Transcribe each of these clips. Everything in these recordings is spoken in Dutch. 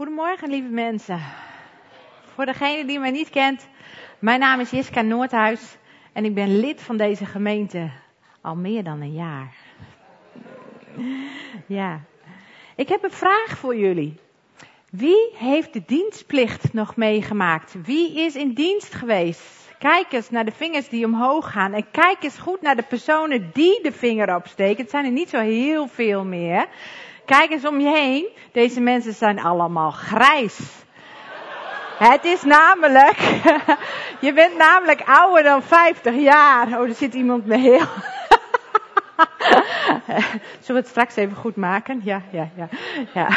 Goedemorgen, lieve mensen. Voor degene die mij niet kent, mijn naam is Jiska Noordhuis en ik ben lid van deze gemeente al meer dan een jaar. Ja, ik heb een vraag voor jullie. Wie heeft de dienstplicht nog meegemaakt? Wie is in dienst geweest? Kijk eens naar de vingers die omhoog gaan en kijk eens goed naar de personen die de vinger opsteken. Het zijn er niet zo heel veel meer. Kijk eens om je heen. Deze mensen zijn allemaal grijs. Het is namelijk, je bent namelijk ouder dan 50 jaar. Oh, er zit iemand me heel. Zullen we het straks even goed maken? Ja, ja, ja, ja.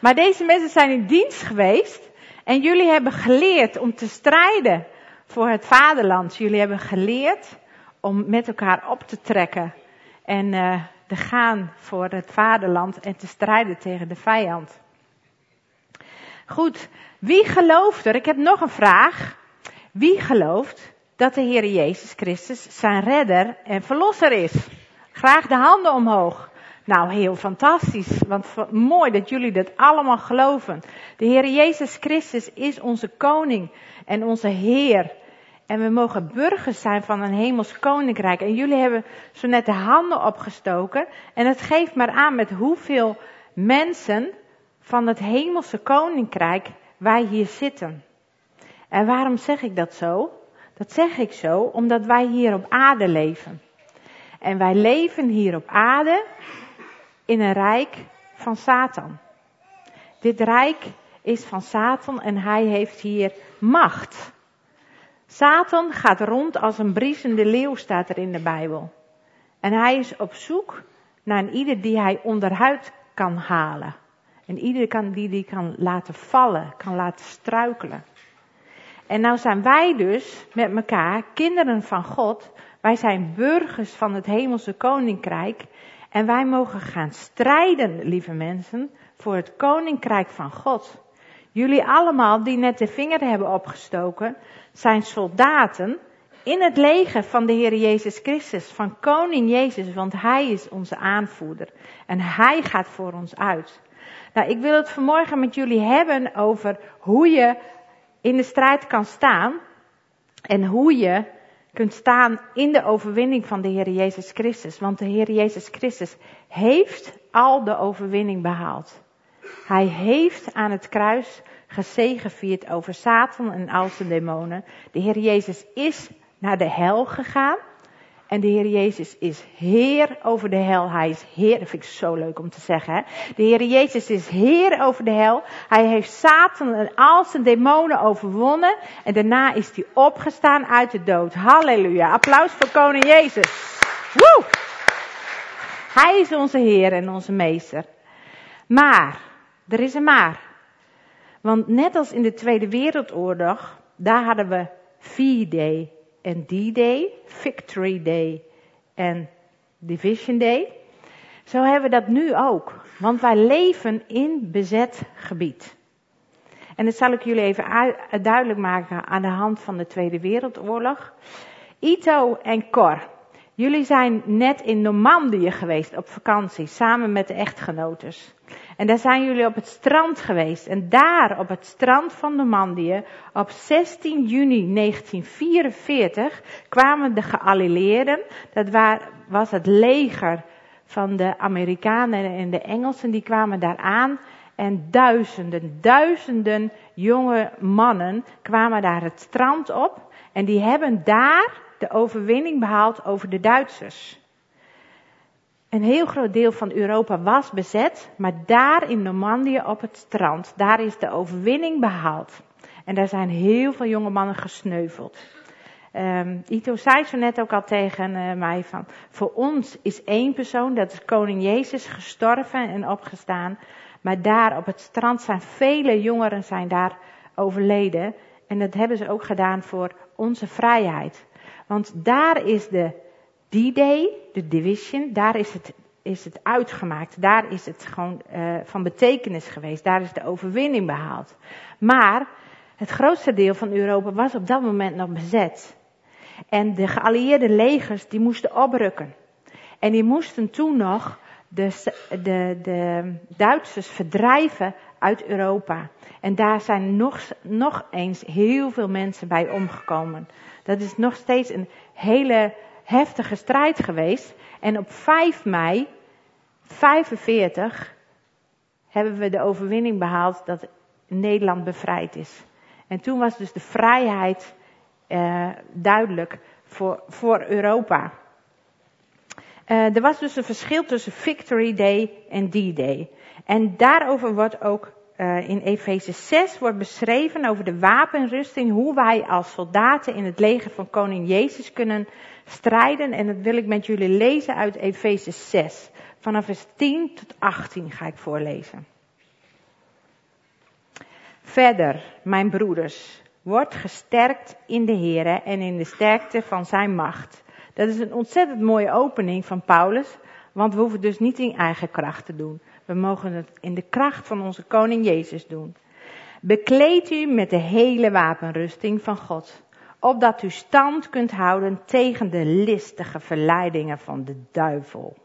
Maar deze mensen zijn in dienst geweest. En jullie hebben geleerd om te strijden voor het vaderland. Jullie hebben geleerd om met elkaar op te trekken. En uh, te gaan voor het vaderland en te strijden tegen de vijand. Goed, wie gelooft er? Ik heb nog een vraag. Wie gelooft dat de Heer Jezus Christus zijn redder en verlosser is? Graag de handen omhoog. Nou, heel fantastisch. Want mooi dat jullie dat allemaal geloven. De Heer Jezus Christus is onze koning en onze Heer. En we mogen burgers zijn van een hemels koninkrijk. En jullie hebben zo net de handen opgestoken. En het geeft maar aan met hoeveel mensen van het hemelse koninkrijk wij hier zitten. En waarom zeg ik dat zo? Dat zeg ik zo omdat wij hier op aarde leven. En wij leven hier op aarde in een rijk van Satan. Dit rijk is van Satan en hij heeft hier macht. Satan gaat rond als een briesende leeuw, staat er in de Bijbel. En hij is op zoek naar een ieder die hij onderhuid kan halen. En ieder kan, die die kan laten vallen, kan laten struikelen. En nou zijn wij dus met elkaar kinderen van God. Wij zijn burgers van het hemelse koninkrijk. En wij mogen gaan strijden, lieve mensen, voor het koninkrijk van God. Jullie allemaal die net de vinger hebben opgestoken, zijn soldaten in het leger van de Heer Jezus Christus, van koning Jezus, want Hij is onze aanvoerder. En Hij gaat voor ons uit. Nou, ik wil het vanmorgen met jullie hebben over hoe je in de strijd kan staan en hoe je kunt staan in de overwinning van de Heer Jezus Christus. Want de Heer Jezus Christus heeft al de overwinning behaald. Hij heeft aan het kruis gezegevierd over Satan en al zijn demonen. De Heer Jezus is naar de hel gegaan. En de Heer Jezus is Heer over de hel. Hij is Heer, dat vind ik zo leuk om te zeggen. Hè? De Heer Jezus is Heer over de hel. Hij heeft Satan en al zijn demonen overwonnen. En daarna is hij opgestaan uit de dood. Halleluja. Applaus voor koning Jezus. Woe! Hij is onze Heer en onze Meester. Maar, er is een maar. Want net als in de Tweede Wereldoorlog, daar hadden we V-Day en D-Day, Victory Day en Division Day. Zo hebben we dat nu ook. Want wij leven in bezet gebied. En dat zal ik jullie even duidelijk maken aan de hand van de Tweede Wereldoorlog. Ito en Cor, jullie zijn net in Normandië geweest op vakantie, samen met de echtgenotes. En daar zijn jullie op het strand geweest. En daar op het strand van Normandië, op 16 juni 1944, kwamen de geallieerden. Dat was het leger van de Amerikanen en de Engelsen, die kwamen daar aan. En duizenden, duizenden jonge mannen kwamen daar het strand op. En die hebben daar de overwinning behaald over de Duitsers. Een heel groot deel van Europa was bezet, maar daar in Normandië op het strand, daar is de overwinning behaald. En daar zijn heel veel jonge mannen gesneuveld. Um, Ito zei zo net ook al tegen uh, mij van, voor ons is één persoon, dat is koning Jezus, gestorven en opgestaan. Maar daar op het strand zijn vele jongeren zijn daar overleden. En dat hebben ze ook gedaan voor onze vrijheid. Want daar is de D-Day, de division, daar is het, is het uitgemaakt. Daar is het gewoon uh, van betekenis geweest. Daar is de overwinning behaald. Maar het grootste deel van Europa was op dat moment nog bezet. En de geallieerde legers die moesten oprukken. En die moesten toen nog de, de, de Duitsers verdrijven uit Europa. En daar zijn nog, nog eens heel veel mensen bij omgekomen. Dat is nog steeds een hele heftige strijd geweest. En op 5 mei 45 hebben we de overwinning behaald dat Nederland bevrijd is. En toen was dus de vrijheid uh, duidelijk voor, voor Europa. Uh, er was dus een verschil tussen Victory Day en D-Day. En daarover wordt ook uh, in Efeze 6 wordt beschreven over de wapenrusting, hoe wij als soldaten in het leger van koning Jezus kunnen strijden. En dat wil ik met jullie lezen uit Efeze 6. Vanaf vers 10 tot 18 ga ik voorlezen. Verder, mijn broeders, wordt gesterkt in de Here en in de sterkte van zijn macht. Dat is een ontzettend mooie opening van Paulus, want we hoeven dus niet in eigen kracht te doen. We mogen het in de kracht van onze koning Jezus doen. Bekleed u met de hele wapenrusting van God, opdat u stand kunt houden tegen de listige verleidingen van de duivel.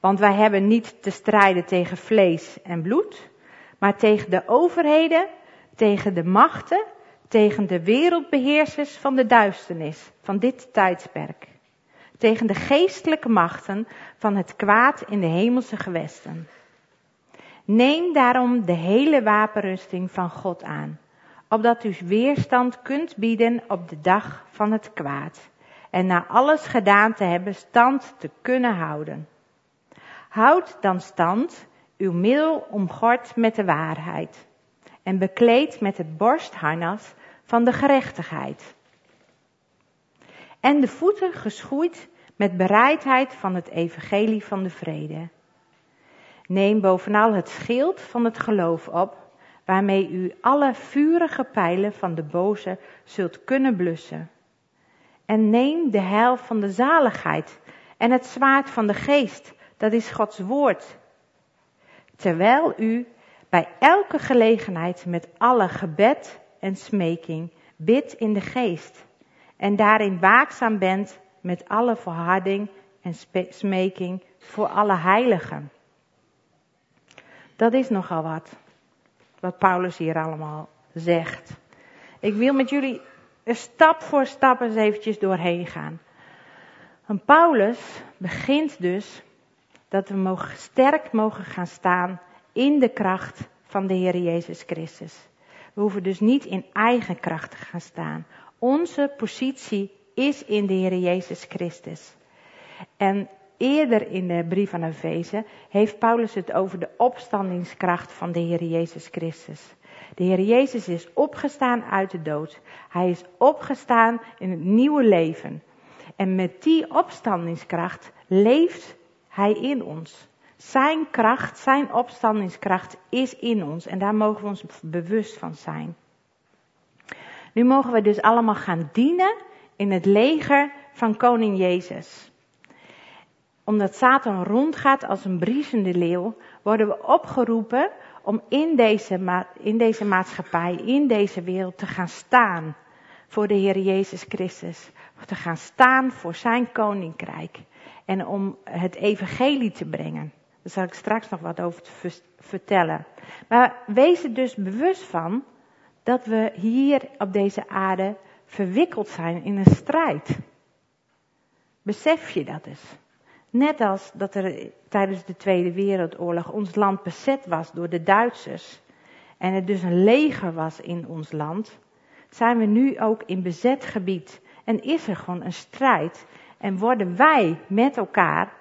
Want wij hebben niet te strijden tegen vlees en bloed, maar tegen de overheden, tegen de machten, tegen de wereldbeheersers van de duisternis van dit tijdsperk. Tegen de geestelijke machten van het kwaad in de hemelse gewesten. Neem daarom de hele wapenrusting van God aan, opdat u weerstand kunt bieden op de dag van het kwaad en na alles gedaan te hebben stand te kunnen houden. Houd dan stand, uw middel omgord met de waarheid en bekleed met het borstharnas van de gerechtigheid. En de voeten geschoeid met bereidheid van het evangelie van de vrede. Neem bovenal het schild van het geloof op, waarmee u alle vurige pijlen van de boze zult kunnen blussen. En neem de heil van de zaligheid en het zwaard van de geest, dat is Gods woord. Terwijl u bij elke gelegenheid met alle gebed en smeking bidt in de geest en daarin waakzaam bent met alle verharding en smeking voor alle heiligen. Dat is nogal wat, wat Paulus hier allemaal zegt. Ik wil met jullie stap voor stap eens eventjes doorheen gaan. En Paulus begint dus dat we mogen, sterk mogen gaan staan in de kracht van de Heer Jezus Christus. We hoeven dus niet in eigen kracht te gaan staan. Onze positie is in de Heer Jezus Christus. En eerder in de brief aan Efeze heeft Paulus het over de opstandingskracht van de Heer Jezus Christus. De Heer Jezus is opgestaan uit de dood. Hij is opgestaan in het nieuwe leven. En met die opstandingskracht leeft Hij in ons. Zijn kracht, zijn opstandingskracht is in ons en daar mogen we ons bewust van zijn. Nu mogen we dus allemaal gaan dienen in het leger van koning Jezus. Omdat Satan rondgaat als een briesende leeuw, worden we opgeroepen om in deze, in deze maatschappij, in deze wereld te gaan staan voor de Heer Jezus Christus. Te gaan staan voor zijn koninkrijk. En om het evangelie te brengen. Daar zal ik straks nog wat over te vertellen. Maar wees er dus bewust van dat we hier op deze aarde verwikkeld zijn in een strijd. Besef je dat eens? Net als dat er tijdens de Tweede Wereldoorlog ons land bezet was door de Duitsers en er dus een leger was in ons land, zijn we nu ook in bezet gebied en is er gewoon een strijd en worden wij met elkaar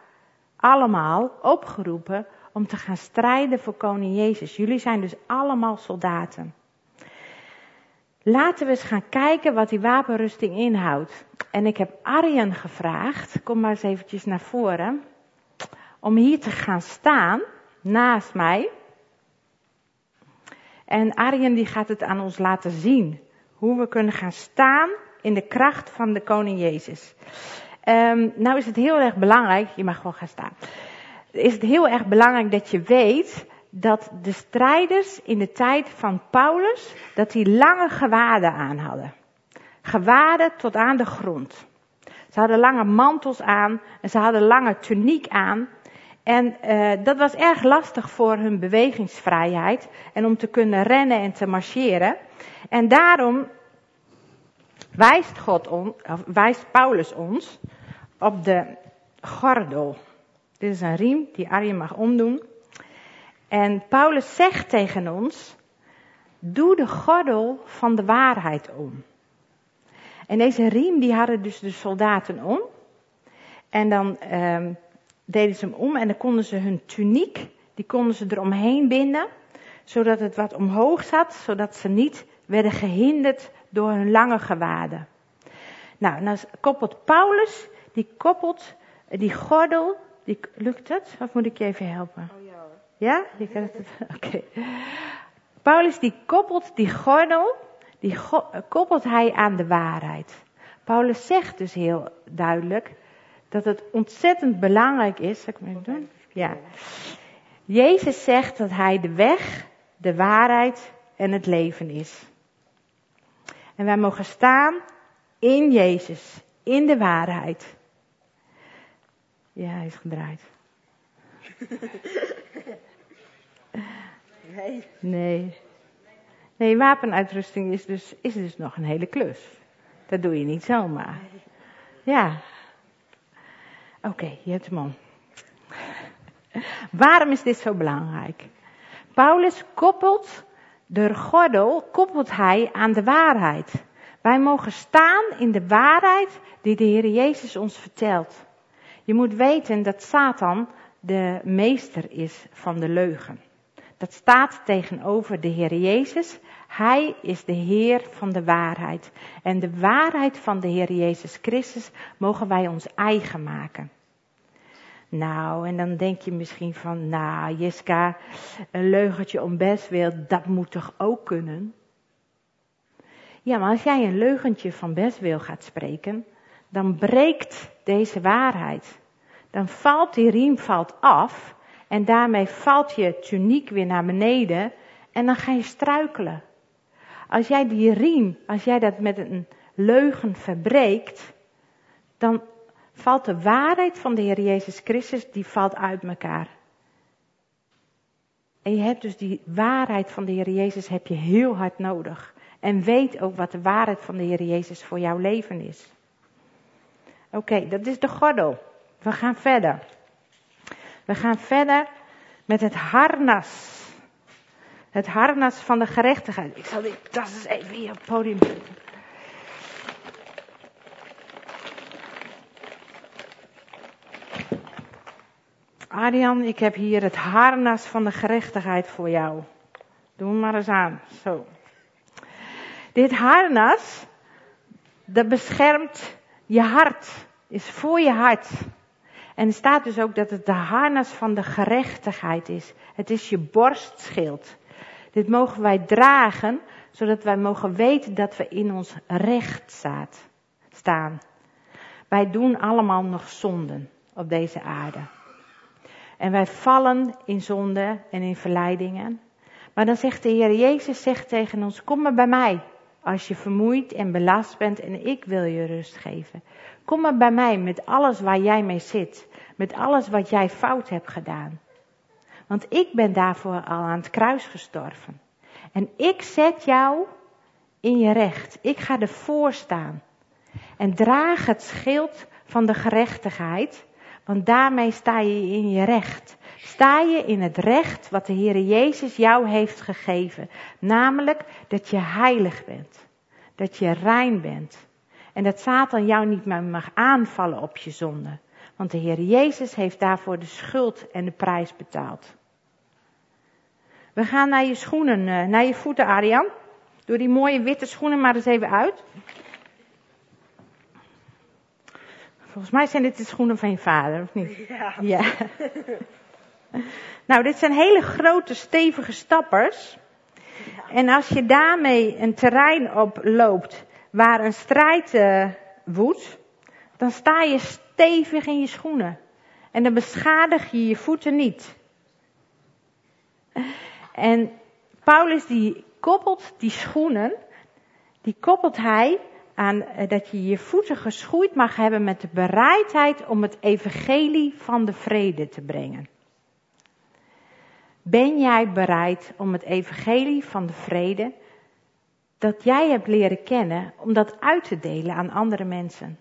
allemaal opgeroepen om te gaan strijden voor koning Jezus. Jullie zijn dus allemaal soldaten. Laten we eens gaan kijken wat die wapenrusting inhoudt. En ik heb Arjen gevraagd, kom maar eens eventjes naar voren, om hier te gaan staan naast mij. En Arjen die gaat het aan ons laten zien, hoe we kunnen gaan staan in de kracht van de koning Jezus. Um, nou is het heel erg belangrijk, je mag gewoon gaan staan. Is het heel erg belangrijk dat je weet dat de strijders in de tijd van Paulus, dat die lange gewaden aan hadden. Gewaden tot aan de grond. Ze hadden lange mantels aan en ze hadden lange tuniek aan. En uh, dat was erg lastig voor hun bewegingsvrijheid en om te kunnen rennen en te marcheren. En daarom wijst, God wijst Paulus ons op de gordel. Dit is een riem die Arjen mag omdoen. En Paulus zegt tegen ons, doe de gordel van de waarheid om. En deze riem die hadden dus de soldaten om. En dan um, deden ze hem om en dan konden ze hun tuniek, die konden ze eromheen binden. Zodat het wat omhoog zat, zodat ze niet werden gehinderd door hun lange gewaden. Nou, dan koppelt Paulus, die koppelt die gordel, die, lukt het? Of moet ik je even helpen? Ja? Je kan het, oké. Paulus die koppelt die gordel, die koppelt hij aan de waarheid. Paulus zegt dus heel duidelijk dat het ontzettend belangrijk is. Zal ik maar doen? Ja. Jezus zegt dat hij de weg, de waarheid en het leven is. En wij mogen staan in Jezus, in de waarheid. Ja, hij is gedraaid. Nee. Nee. Nee, wapenuitrusting is dus, is dus nog een hele klus. Dat doe je niet zomaar. Ja. Oké, okay, je hebt hem om. Waarom is dit zo belangrijk? Paulus koppelt de gordel, koppelt hij aan de waarheid. Wij mogen staan in de waarheid die de Heer Jezus ons vertelt. Je moet weten dat Satan de meester is van de leugen. Dat staat tegenover de Heer Jezus. Hij is de Heer van de waarheid. En de waarheid van de Heer Jezus Christus mogen wij ons eigen maken. Nou, en dan denk je misschien van, nou, Jiska, een leugentje om best wil, dat moet toch ook kunnen? Ja, maar als jij een leugentje van best wil gaat spreken, dan breekt deze waarheid. Dan valt die riem valt af en daarmee valt je tuniek weer naar beneden en dan ga je struikelen. Als jij die riem, als jij dat met een leugen verbreekt, dan valt de waarheid van de Heer Jezus Christus, die valt uit elkaar. En je hebt dus die waarheid van de Heer Jezus heb je heel hard nodig. En weet ook wat de waarheid van de Heer Jezus voor jouw leven is. Oké, dat is de gordel. We gaan verder. We gaan verder met het harnas. Het harnas van de gerechtigheid. Ik zal die tas eens even op het podium zetten. Arjan, ik heb hier het harnas van de gerechtigheid voor jou. Doe hem maar eens aan. Zo. Dit harnas, dat beschermt je hart. Is voor je hart. En er staat dus ook dat het de harnas van de gerechtigheid is. Het is je borstschild. Dit mogen wij dragen, zodat wij mogen weten dat we in ons recht staat, staan. Wij doen allemaal nog zonden op deze aarde. En wij vallen in zonde en in verleidingen. Maar dan zegt de Heer Jezus zegt tegen ons, kom maar bij mij. Als je vermoeid en belast bent en ik wil je rust geven. Kom maar bij mij met alles waar jij mee zit. Met alles wat jij fout hebt gedaan. Want ik ben daarvoor al aan het kruis gestorven. En ik zet jou in je recht. Ik ga ervoor staan. En draag het schild van de gerechtigheid. Want daarmee sta je in je recht. Sta je in het recht wat de Heere Jezus jou heeft gegeven. Namelijk dat je heilig bent. Dat je rein bent. En dat Satan jou niet meer mag aanvallen op je zonde. Want de Heer Jezus heeft daarvoor de schuld en de prijs betaald. We gaan naar je schoenen, eh, naar je voeten, Arjan. Doe die mooie witte schoenen maar eens even uit. Volgens mij zijn dit de schoenen van je vader, of niet? Ja. ja. Nou, dit zijn hele grote, stevige stappers. En als je daarmee een terrein oploopt waar een strijd uh, woedt, dan sta je stevig in je schoenen. En dan beschadig je je voeten niet. En Paulus die koppelt die schoenen, die koppelt hij aan eh, dat je je voeten geschoeid mag hebben met de bereidheid om het evangelie van de vrede te brengen. Ben jij bereid om het evangelie van de vrede dat jij hebt leren kennen, om dat uit te delen aan andere mensen?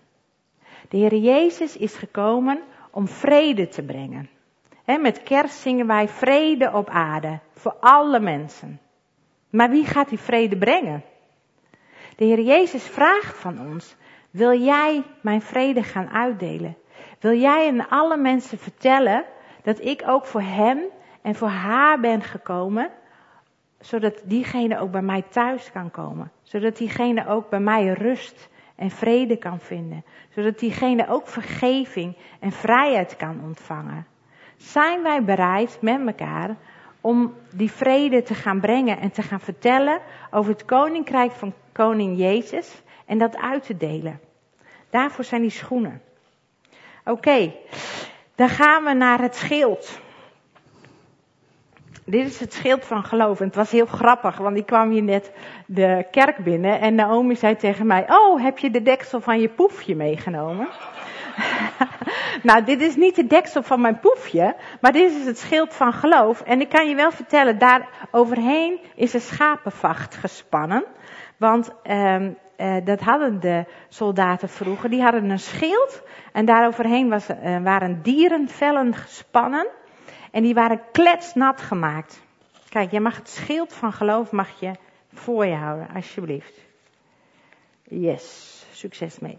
De Heer Jezus is gekomen om vrede te brengen. met kerst zingen wij vrede op aarde voor alle mensen. Maar wie gaat die vrede brengen? De Heer Jezus vraagt van ons, wil jij mijn vrede gaan uitdelen? Wil jij aan alle mensen vertellen dat ik ook voor hem en voor haar ben gekomen, zodat diegene ook bij mij thuis kan komen? Zodat diegene ook bij mij rust en vrede kan vinden? Zodat diegene ook vergeving en vrijheid kan ontvangen? Zijn wij bereid met elkaar om die vrede te gaan brengen en te gaan vertellen over het koninkrijk van koning Jezus en dat uit te delen. Daarvoor zijn die schoenen. Oké, dan gaan we naar het schild. Dit is het schild van geloof. En het was heel grappig, want ik kwam hier net de kerk binnen en Naomi zei tegen mij: Oh, heb je de deksel van je poefje meegenomen? nou, dit is niet de deksel van mijn poefje, maar dit is het schild van geloof. En ik kan je wel vertellen, daar overheen is een schapenvacht gespannen. Want um, uh, dat hadden de soldaten vroeger. Die hadden een schild en daaroverheen was, uh, waren dierenvellen gespannen. En die waren kletsnat gemaakt. Kijk, je mag het schild van geloof mag je voor je houden, alsjeblieft. Yes, succes mee.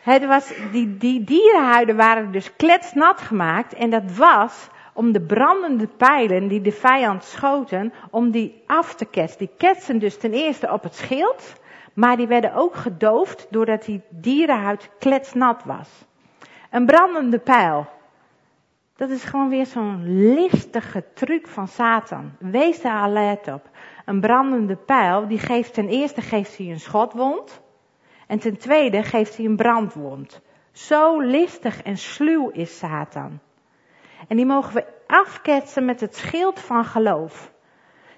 Het was, die, die dierenhuiden waren dus kletsnat gemaakt en dat was om de brandende pijlen die de vijand schoten, om die af te ketsen. Die ketsen dus ten eerste op het schild, maar die werden ook gedoofd doordat die dierenhuid kletsnat was. Een brandende pijl. Dat is gewoon weer zo'n listige truc van Satan. Wees daar alert op. Een brandende pijl, die geeft ten eerste geeft hij een schotwond. En ten tweede geeft hij een brandwond. Zo listig en sluw is Satan. En die mogen we afketsen met het schild van geloof.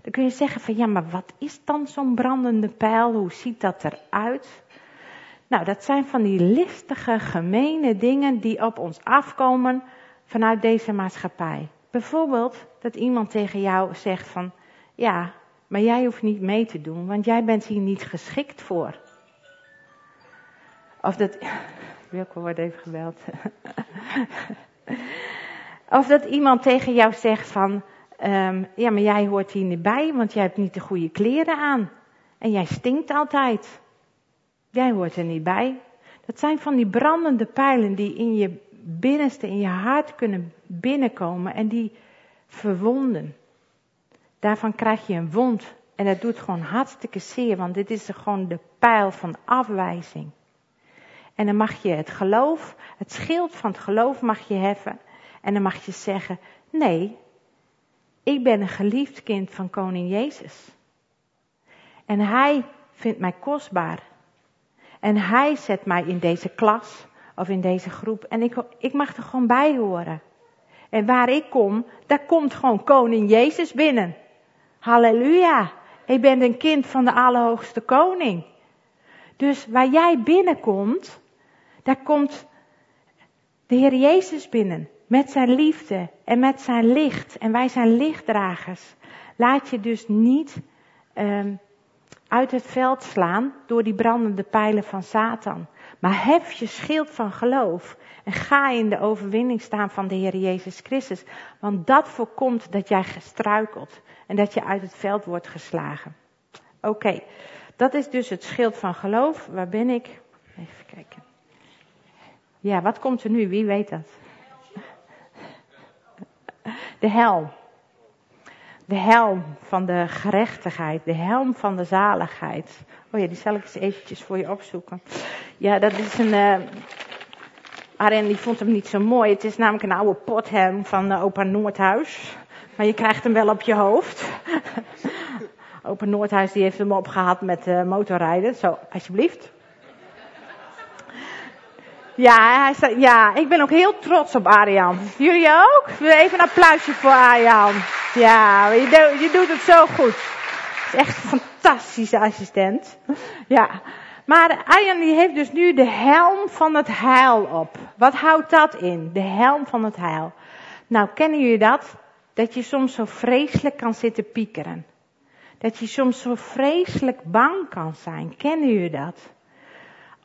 Dan kun je zeggen van ja, maar wat is dan zo'n brandende pijl? Hoe ziet dat eruit? Nou, dat zijn van die listige, gemene dingen die op ons afkomen vanuit deze maatschappij. Bijvoorbeeld dat iemand tegen jou zegt van ja, maar jij hoeft niet mee te doen, want jij bent hier niet geschikt voor. Of dat. Wilco wordt even gebeld. of dat iemand tegen jou zegt van. Um, ja, maar jij hoort hier niet bij, want jij hebt niet de goede kleren aan. En jij stinkt altijd. Jij hoort er niet bij. Dat zijn van die brandende pijlen die in je binnenste, in je hart kunnen binnenkomen en die verwonden. Daarvan krijg je een wond. En dat doet gewoon hartstikke zeer, want dit is gewoon de pijl van afwijzing. En dan mag je het geloof, het schild van het geloof mag je heffen. En dan mag je zeggen, nee, ik ben een geliefd kind van koning Jezus. En hij vindt mij kostbaar. En hij zet mij in deze klas of in deze groep. En ik, ik mag er gewoon bij horen. En waar ik kom, daar komt gewoon koning Jezus binnen. Halleluja. Ik ben een kind van de Allerhoogste Koning. Dus waar jij binnenkomt, daar komt de Heer Jezus binnen. Met zijn liefde en met zijn licht. En wij zijn lichtdragers. Laat je dus niet um, uit het veld slaan door die brandende pijlen van Satan. Maar hef je schild van geloof en ga in de overwinning staan van de Heer Jezus Christus. Want dat voorkomt dat jij gestruikelt en dat je uit het veld wordt geslagen. Oké, dat is dus het schild van geloof. Waar ben ik? Even kijken. Ja, wat komt er nu? Wie weet dat? De helm. De helm van de gerechtigheid. De helm van de zaligheid. Oh ja, die zal ik eens eventjes voor je opzoeken. Ja, dat is een... Uh, Arjen die vond hem niet zo mooi. Het is namelijk een oude pothelm van uh, opa Noordhuis. Maar je krijgt hem wel op je hoofd. opa Noordhuis die heeft hem opgehaald met uh, motorrijden. Zo, alsjeblieft. Ja, hij zei, ja, ik ben ook heel trots op Arjan. Jullie ook? Even een applausje voor Arjan. Ja, je, je doet het zo goed. Het is echt fantastisch fantastische assistent. Ja. Maar Arjan die heeft dus nu de helm van het heil op. Wat houdt dat in? De helm van het heil. Nou, kennen jullie dat? Dat je soms zo vreselijk kan zitten piekeren. Dat je soms zo vreselijk bang kan zijn. Kennen jullie dat?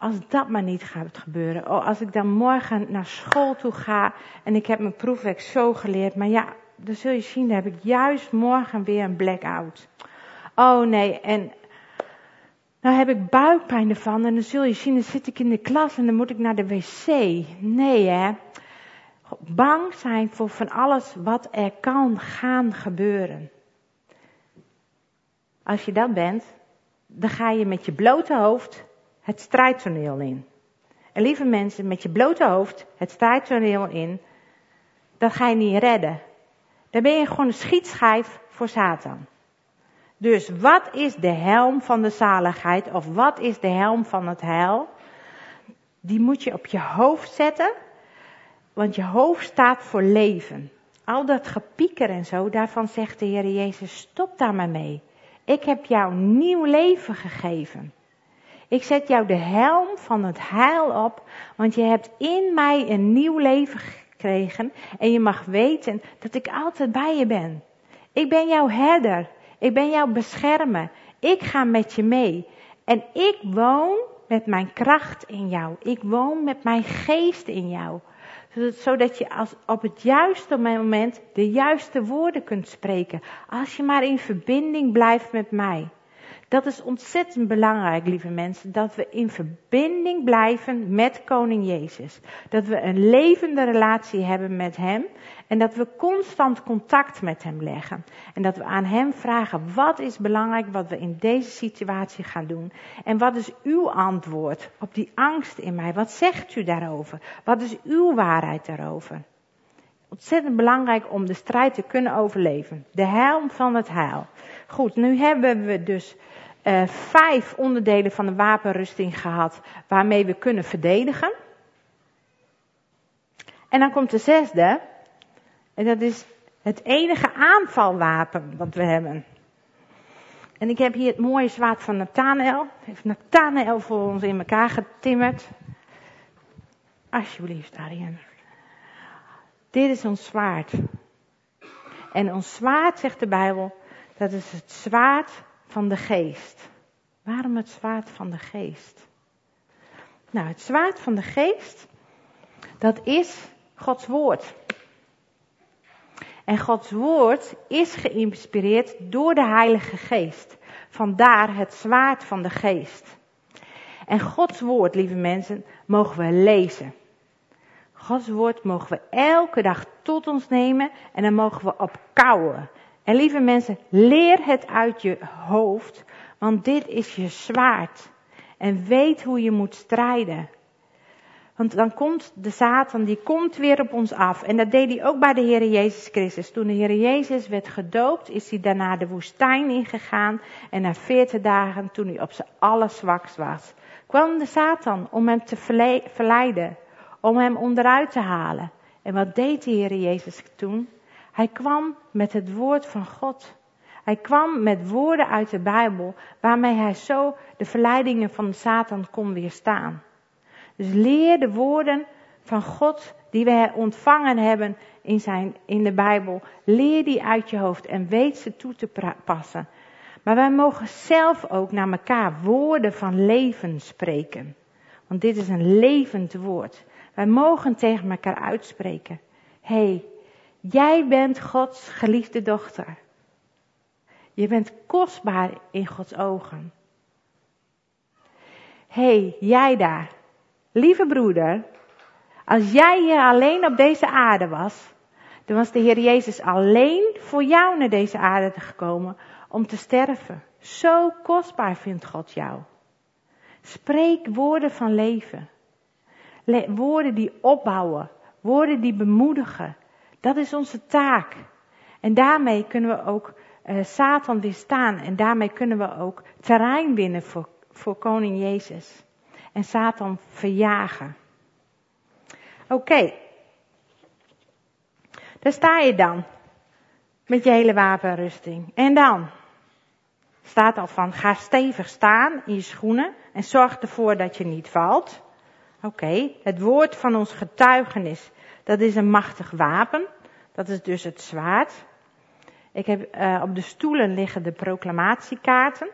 Als dat maar niet gaat gebeuren. Oh, als ik dan morgen naar school toe ga en ik heb mijn proefwerk zo geleerd. Maar ja, dan zul je zien, dan heb ik juist morgen weer een blackout. Oh nee, en nou heb ik buikpijn ervan en dan zul je zien, dan zit ik in de klas en dan moet ik naar de wc. Nee hè. Bang zijn voor van alles wat er kan gaan gebeuren. Als je dat bent, dan ga je met je blote hoofd het strijdtoneel in. En lieve mensen, met je blote hoofd het strijdtoneel in, dat ga je niet redden. Dan ben je gewoon een schietschijf voor Satan. Dus wat is de helm van de zaligheid of wat is de helm van het heil? Die moet je op je hoofd zetten, want je hoofd staat voor leven. Al dat gepieker en zo, daarvan zegt de Heer Jezus, stop daar maar mee. Ik heb jou nieuw leven gegeven. Ik zet jou de helm van het heil op, want je hebt in mij een nieuw leven gekregen en je mag weten dat ik altijd bij je ben. Ik ben jouw herder. Ik ben jouw beschermer. Ik ga met je mee. En ik woon met mijn kracht in jou. Ik woon met mijn geest in jou. Zodat je als op het juiste moment de juiste woorden kunt spreken. Als je maar in verbinding blijft met mij. Dat is ontzettend belangrijk, lieve mensen, dat we in verbinding blijven met Koning Jezus. Dat we een levende relatie hebben met Hem en dat we constant contact met Hem leggen. En dat we aan Hem vragen, wat is belangrijk wat we in deze situatie gaan doen? En wat is uw antwoord op die angst in mij? Wat zegt u daarover? Wat is uw waarheid daarover? Ontzettend belangrijk om de strijd te kunnen overleven. De helm van het heil. Goed, nu hebben we dus uh, vijf onderdelen van de wapenrusting gehad waarmee we kunnen verdedigen. En dan komt de zesde. En dat is het enige aanvalwapen wat we hebben. En ik heb hier het mooie zwaard van Nathanael. Heeft Nathanael voor ons in elkaar getimmerd. Alsjeblieft, Arjen. Dit is ons zwaard. En ons zwaard, zegt de Bijbel, dat is het zwaard van de geest. Waarom het zwaard van de geest? Nou, het zwaard van de geest, dat is Gods woord. En Gods woord is geïnspireerd door de Heilige Geest. Vandaar het zwaard van de geest. En Gods woord, lieve mensen, mogen we lezen. Gods woord mogen we elke dag tot ons nemen en dan mogen we op kouwen. En lieve mensen, leer het uit je hoofd, want dit is je zwaard. En weet hoe je moet strijden. Want dan komt de Satan, die komt weer op ons af. En dat deed hij ook bij de Heer Jezus Christus. Toen de Heer Jezus werd gedoopt, is hij daarna de woestijn ingegaan. En na veertig dagen, toen hij op zijn allerzwakst was, kwam de Satan om hem te verleiden. Om hem onderuit te halen. En wat deed de Heer Jezus toen? Hij kwam met het woord van God. Hij kwam met woorden uit de Bijbel waarmee hij zo de verleidingen van Satan kon weerstaan. Dus leer de woorden van God die we ontvangen hebben in, zijn, in de Bijbel. Leer die uit je hoofd en weet ze toe te passen. Maar wij mogen zelf ook naar elkaar woorden van leven spreken. Want dit is een levend woord. Wij mogen tegen elkaar uitspreken. hey, Jij bent Gods geliefde dochter. Je bent kostbaar in Gods ogen. hey, jij daar. Lieve broeder, als jij hier alleen op deze aarde was, dan was de Heer Jezus alleen voor jou naar deze aarde gekomen om te sterven. Zo kostbaar vindt God jou. Spreek woorden van leven. Woorden die opbouwen. Woorden die bemoedigen. Dat is onze taak. En daarmee kunnen we ook uh, Satan weerstaan. En daarmee kunnen we ook terrein winnen voor, voor koning Jezus. En Satan verjagen. Oké. Okay. Daar sta je dan. Met je hele wapenrusting. En dan? staat al van ga stevig staan in je schoenen en zorg ervoor dat je niet valt. Oké, het woord van ons getuigenis, dat is een machtig wapen. Dat is dus het zwaard. Ik heb uh, op de stoelen liggen de proclamatiekaarten.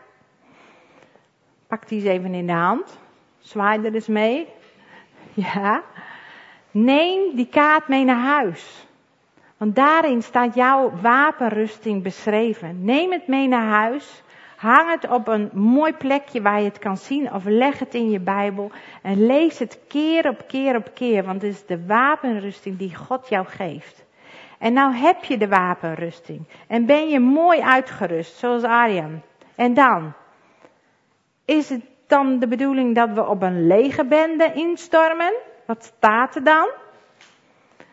Pak die eens even in de hand. Zwaai er eens mee. Ja. Neem die kaart mee naar huis. Want daarin staat jouw wapenrusting beschreven. Neem het mee naar huis. Hang het op een mooi plekje waar je het kan zien of leg het in je Bijbel en lees het keer op keer op keer, want het is de wapenrusting die God jou geeft. En nou heb je de wapenrusting en ben je mooi uitgerust, zoals Arjan. En dan? Is het dan de bedoeling dat we op een legerbende instormen? Wat staat er dan?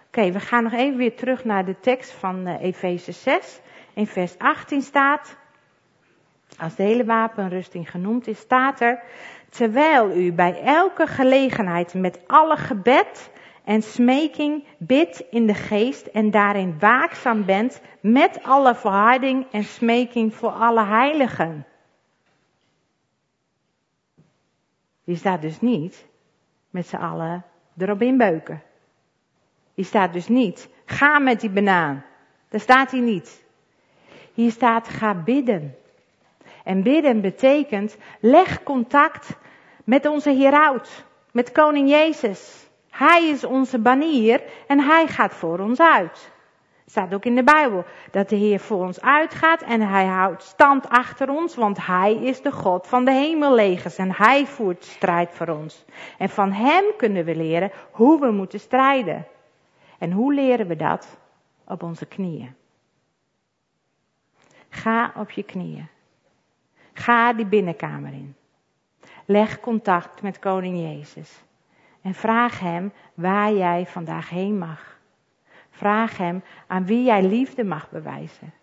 Oké, we gaan nog even weer terug naar de tekst van uh, Efeze 6. In vers 18 staat, als de hele wapenrusting genoemd is, staat er, terwijl u bij elke gelegenheid met alle gebed en smeking bidt in de geest en daarin waakzaam bent met alle verharding en smeking voor alle heiligen. Die staat dus niet met z'n allen erop inbeuken. Die staat dus niet, ga met die banaan. Daar staat hij niet. Hier staat, ga bidden. En bidden betekent, leg contact met onze hieroud, met koning Jezus. Hij is onze banier en hij gaat voor ons uit. Staat ook in de Bijbel dat de Heer voor ons uitgaat en hij houdt stand achter ons, want hij is de God van de hemellegers en hij voert strijd voor ons. En van hem kunnen we leren hoe we moeten strijden. En hoe leren we dat? Op onze knieën. Ga op je knieën. Ga die binnenkamer in. Leg contact met Koning Jezus. En vraag Hem waar jij vandaag heen mag. Vraag Hem aan wie jij liefde mag bewijzen.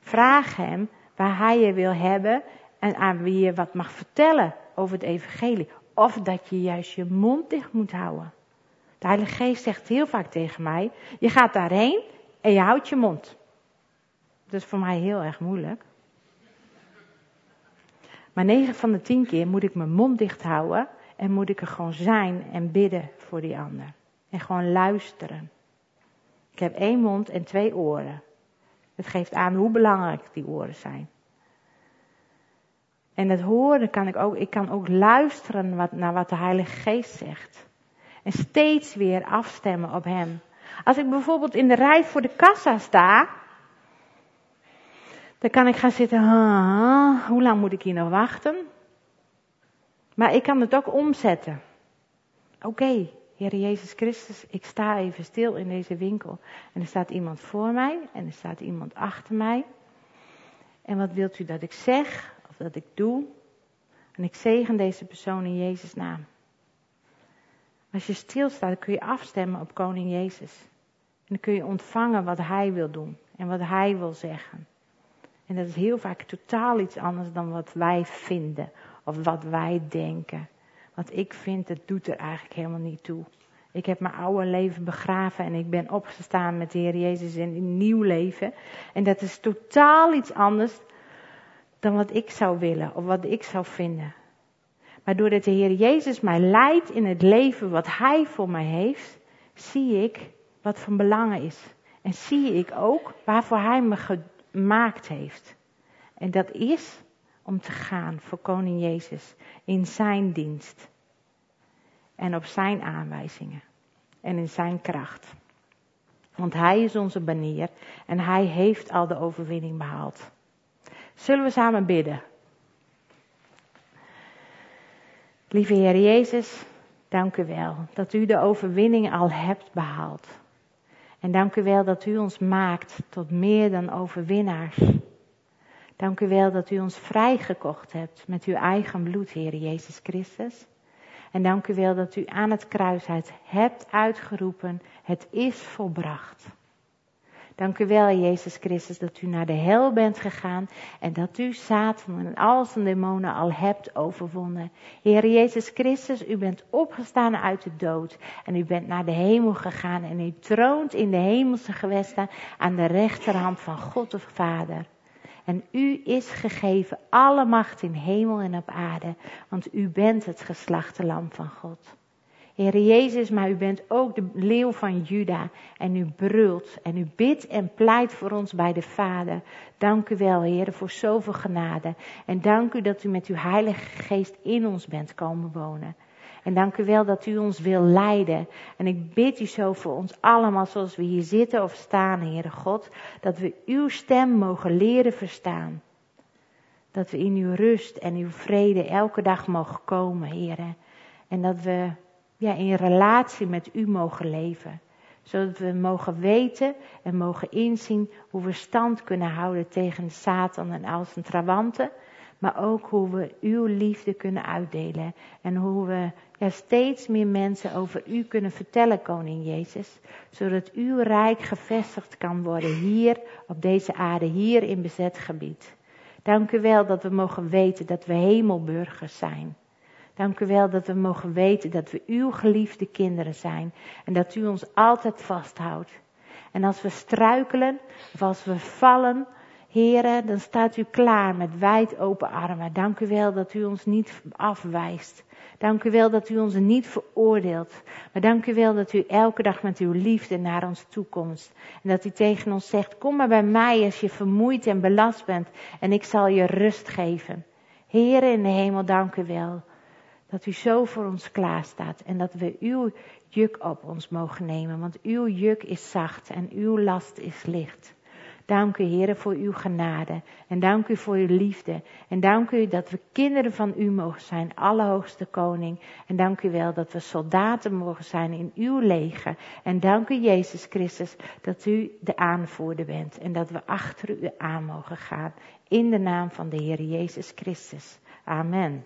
Vraag Hem waar Hij je wil hebben en aan wie je wat mag vertellen over het Evangelie. Of dat je juist je mond dicht moet houden. De Heilige Geest zegt heel vaak tegen mij: Je gaat daarheen en je houdt je mond. Dat is voor mij heel erg moeilijk. Maar 9 van de 10 keer moet ik mijn mond dicht houden en moet ik er gewoon zijn en bidden voor die ander. En gewoon luisteren. Ik heb één mond en twee oren. Het geeft aan hoe belangrijk die oren zijn. En het horen kan ik ook, ik kan ook luisteren wat, naar wat de Heilige Geest zegt. En steeds weer afstemmen op Hem. Als ik bijvoorbeeld in de rij voor de kassa sta, dan kan ik gaan zitten, hoe lang moet ik hier nog wachten? Maar ik kan het ook omzetten. Oké, okay, Heer Jezus Christus, ik sta even stil in deze winkel. En er staat iemand voor mij en er staat iemand achter mij. En wat wilt u dat ik zeg of dat ik doe? En ik zegen deze persoon in Jezus' naam. Als je stilstaat, dan kun je afstemmen op Koning Jezus. En dan kun je ontvangen wat Hij wil doen en wat Hij wil zeggen. En dat is heel vaak totaal iets anders dan wat wij vinden of wat wij denken. Wat ik vind, dat doet er eigenlijk helemaal niet toe. Ik heb mijn oude leven begraven en ik ben opgestaan met de Heer Jezus in een nieuw leven. En dat is totaal iets anders dan wat ik zou willen of wat ik zou vinden. Maar doordat de Heer Jezus mij leidt in het leven wat Hij voor mij heeft, zie ik wat van belang is. En zie ik ook waarvoor Hij me gemaakt heeft. En dat is om te gaan voor Koning Jezus in Zijn dienst. En op Zijn aanwijzingen. En in Zijn kracht. Want Hij is onze banier en Hij heeft al de overwinning behaald. Zullen we samen bidden? Lieve Heer Jezus, dank u wel dat u de overwinning al hebt behaald. En dank u wel dat u ons maakt tot meer dan overwinnaars. Dank u wel dat u ons vrijgekocht hebt met uw eigen bloed, Heer Jezus Christus. En dank u wel dat u aan het kruis hebt uitgeroepen, het is volbracht. Dank u wel, Jezus Christus, dat u naar de hel bent gegaan en dat u Satan en al zijn demonen al hebt overwonnen. Heer Jezus Christus, u bent opgestaan uit de dood en u bent naar de hemel gegaan en u troont in de hemelse gewesten aan de rechterhand van God de Vader. En u is gegeven alle macht in hemel en op aarde, want u bent het geslachte lam van God. Heer Jezus, maar u bent ook de leeuw van Juda en u brult en u bidt en pleit voor ons bij de Vader. Dank u wel, Heer, voor zoveel genade. En dank u dat u met uw Heilige Geest in ons bent komen wonen. En dank u wel dat u ons wil leiden. En ik bid u zo voor ons allemaal, zoals we hier zitten of staan, Heere God, dat we uw stem mogen leren verstaan. Dat we in uw rust en uw vrede elke dag mogen komen, Heere. En dat we ja, in relatie met u mogen leven. Zodat we mogen weten en mogen inzien hoe we stand kunnen houden tegen Satan en al zijn trawanten. Maar ook hoe we uw liefde kunnen uitdelen. En hoe we ja, steeds meer mensen over u kunnen vertellen, Koning Jezus. Zodat uw rijk gevestigd kan worden hier op deze aarde, hier in bezet gebied. Dank u wel dat we mogen weten dat we hemelburgers zijn. Dank u wel dat we mogen weten dat we uw geliefde kinderen zijn en dat u ons altijd vasthoudt. En als we struikelen of als we vallen, heren, dan staat u klaar met wijd open armen. Dank u wel dat u ons niet afwijst. Dank u wel dat u ons niet veroordeelt. Maar dank u wel dat u elke dag met uw liefde naar ons toekomt. En dat u tegen ons zegt, kom maar bij mij als je vermoeid en belast bent en ik zal je rust geven. Heren in de hemel, dank u wel dat u zo voor ons klaar staat en dat we uw juk op ons mogen nemen, want uw juk is zacht en uw last is licht. Dank u, Heer, voor uw genade. En dank u voor uw liefde. En dank u dat we kinderen van u mogen zijn, Allerhoogste Koning. En dank u wel dat we soldaten mogen zijn in uw leger. En dank u, Jezus Christus, dat u de aanvoerder bent. En dat we achter u aan mogen gaan. In de naam van de Heer Jezus Christus. Amen.